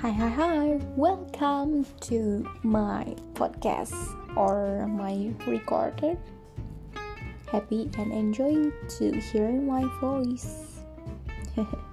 Hi, hi, hi. Welcome to my podcast or my recorder. Happy and enjoying to hear my voice.